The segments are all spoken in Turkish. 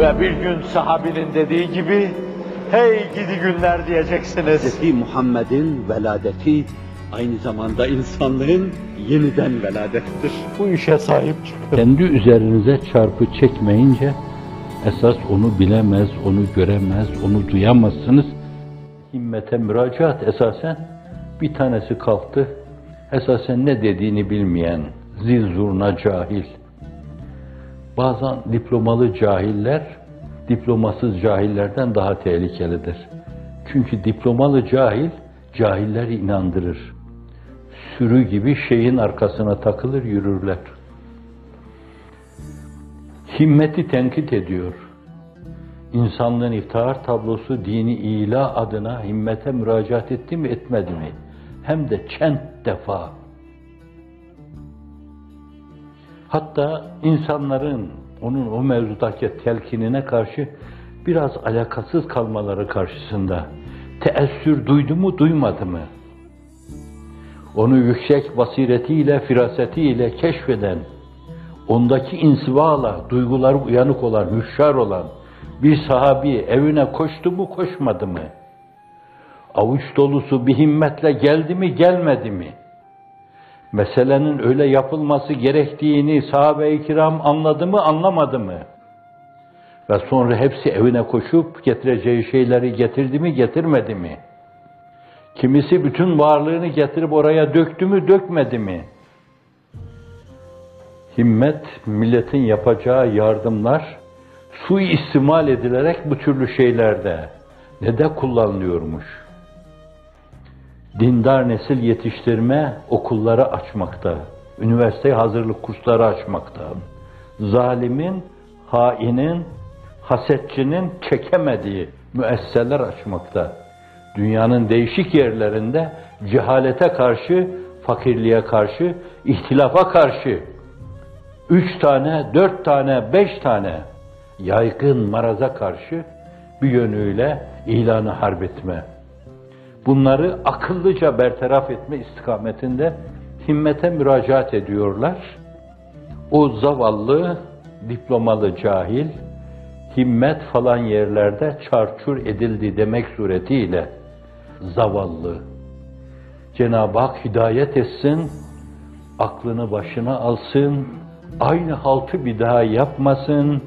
Ve bir gün sahabinin dediği gibi, hey gidi günler diyeceksiniz. Hz. Muhammed'in veladeti aynı zamanda insanlığın yeniden veladettir. Bu işe sahip çıkın. Kendi üzerinize çarpı çekmeyince esas onu bilemez, onu göremez, onu duyamazsınız. Himmete müracaat esasen bir tanesi kalktı. Esasen ne dediğini bilmeyen, zil zurna cahil. Bazen diplomalı cahiller, diplomasız cahillerden daha tehlikelidir. Çünkü diplomalı cahil, cahilleri inandırır. Sürü gibi şeyin arkasına takılır yürürler. Himmeti tenkit ediyor. İnsanlığın iftihar tablosu dini ila adına himmete müracaat etti mi etmedi mi? Hem de çent defa. Hatta insanların onun o mevzudaki telkinine karşı biraz alakasız kalmaları karşısında teessür duydu mu duymadı mı? Onu yüksek basiretiyle, firasetiyle keşfeden, ondaki insivala, duyguları uyanık olan, hüşşar olan bir sahabi evine koştu mu koşmadı mı? Avuç dolusu bir himmetle geldi mi gelmedi mi? Meselenin öyle yapılması gerektiğini sahabe-i kiram anladı mı anlamadı mı? Ve sonra hepsi evine koşup getireceği şeyleri getirdi mi getirmedi mi? Kimisi bütün varlığını getirip oraya döktü mü dökmedi mi? Himmet, milletin yapacağı yardımlar suistimal edilerek bu türlü şeylerde ne de kullanılıyormuş. Dindar nesil yetiştirme okulları açmakta, üniversite hazırlık kursları açmakta, zalimin, hainin, hasetçinin çekemediği müesseseler açmakta. Dünyanın değişik yerlerinde cehalete karşı, fakirliğe karşı, ihtilafa karşı üç tane, dört tane, beş tane yaygın maraza karşı bir yönüyle ilanı harp etme. Bunları akıllıca bertaraf etme istikametinde himmete müracaat ediyorlar. O zavallı, diplomalı cahil, himmet falan yerlerde çarçur edildi demek suretiyle zavallı. Cenab-ı Hak hidayet etsin, aklını başına alsın, aynı haltı bir daha yapmasın,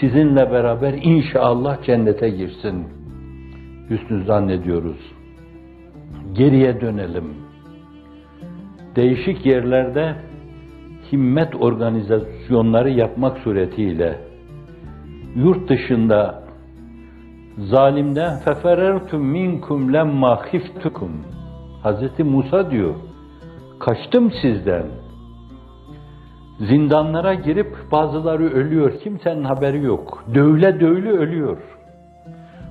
sizinle beraber inşallah cennete girsin. Hüsnü zannediyoruz. Geriye dönelim. Değişik yerlerde himmet organizasyonları yapmak suretiyle yurt dışında zalimden feferertum minkum lemma khiftukum. Hazreti Musa diyor kaçtım sizden. Zindanlara girip bazıları ölüyor kimsenin haberi yok. Dövle dövle ölüyor.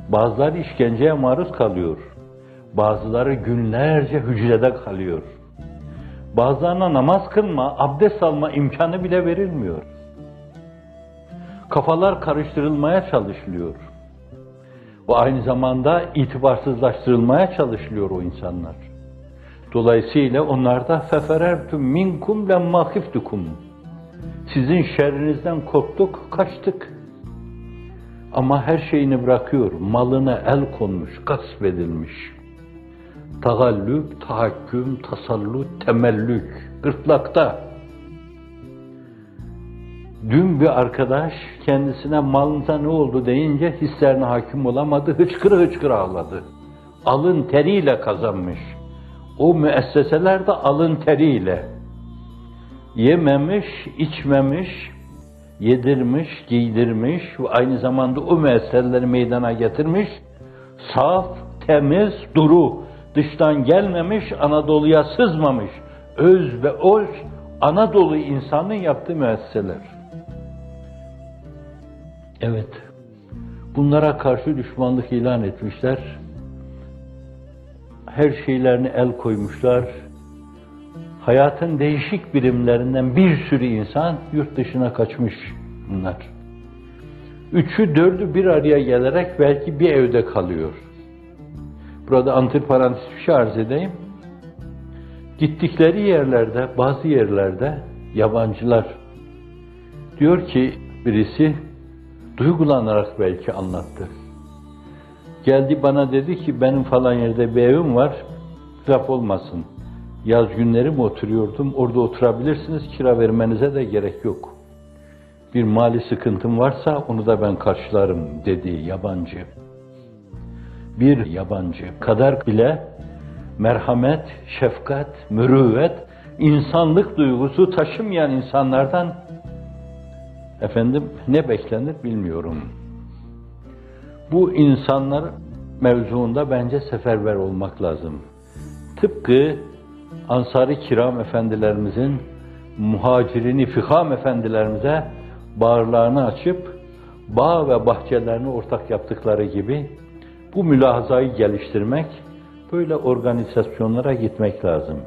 Bazıları işkenceye maruz kalıyor bazıları günlerce hücrede kalıyor bazılarına namaz kılma abdest alma imkanı bile verilmiyor kafalar karıştırılmaya çalışılıyor. Ve aynı zamanda itibarsızlaştırılmaya çalışılıyor o insanlar. Dolayısıyla onlar da feferertum minkum lemma khiftukum. Sizin şerrinizden korktuk, kaçtık. Ama her şeyini bırakıyor. Malına el konmuş, gasp edilmiş. Tagallüp, tahakküm, tasallut, temellük, gırtlakta. Dün bir arkadaş kendisine malınıza ne oldu deyince hislerine hakim olamadı, hıçkıra hıçkıra ağladı. Alın teriyle kazanmış. O müesseseler de alın teriyle. Yememiş, içmemiş, yedirmiş, giydirmiş ve aynı zamanda o müesseseleri meydana getirmiş. Saf, temiz, duru, dıştan gelmemiş, Anadolu'ya sızmamış. Öz ve öz Anadolu insanın yaptığı müesseseler. Evet. Bunlara karşı düşmanlık ilan etmişler. Her şeylerini el koymuşlar. Hayatın değişik birimlerinden bir sürü insan yurt dışına kaçmış bunlar. Üçü dördü bir araya gelerek belki bir evde kalıyor. Burada antiparantez bir şey arz edeyim. Gittikleri yerlerde, bazı yerlerde yabancılar diyor ki birisi duygulanarak belki anlattı. Geldi bana dedi ki benim falan yerde bir evim var, laf olmasın. Yaz günleri mi oturuyordum, orada oturabilirsiniz, kira vermenize de gerek yok. Bir mali sıkıntım varsa onu da ben karşılarım dedi yabancı. Bir yabancı kadar bile merhamet, şefkat, mürüvvet, insanlık duygusu taşımayan insanlardan efendim ne beklenir bilmiyorum. Bu insanlar mevzuunda bence seferber olmak lazım. Tıpkı Ansari Kiram efendilerimizin muhacirini fikam efendilerimize bağırlarını açıp bağ ve bahçelerini ortak yaptıkları gibi bu mülahazayı geliştirmek, böyle organizasyonlara gitmek lazım.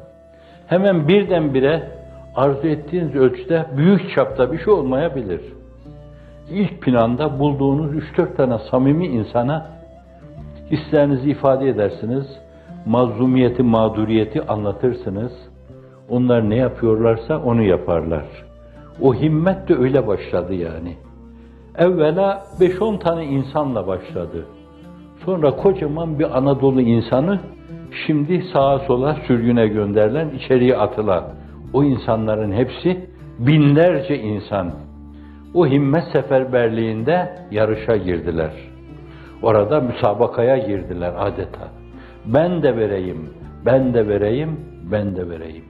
Hemen birdenbire arzu ettiğiniz ölçüde büyük çapta bir şey olmayabilir. İlk planda bulduğunuz 3-4 tane samimi insana hislerinizi ifade edersiniz, mazlumiyeti, mağduriyeti anlatırsınız. Onlar ne yapıyorlarsa onu yaparlar. O himmet de öyle başladı yani. Evvela 5-10 tane insanla başladı. Sonra kocaman bir Anadolu insanı şimdi sağa sola sürgüne gönderilen, içeriye atılan o insanların hepsi binlerce insan. O himmet seferberliğinde yarışa girdiler. Orada müsabakaya girdiler adeta. Ben de vereyim, ben de vereyim, ben de vereyim.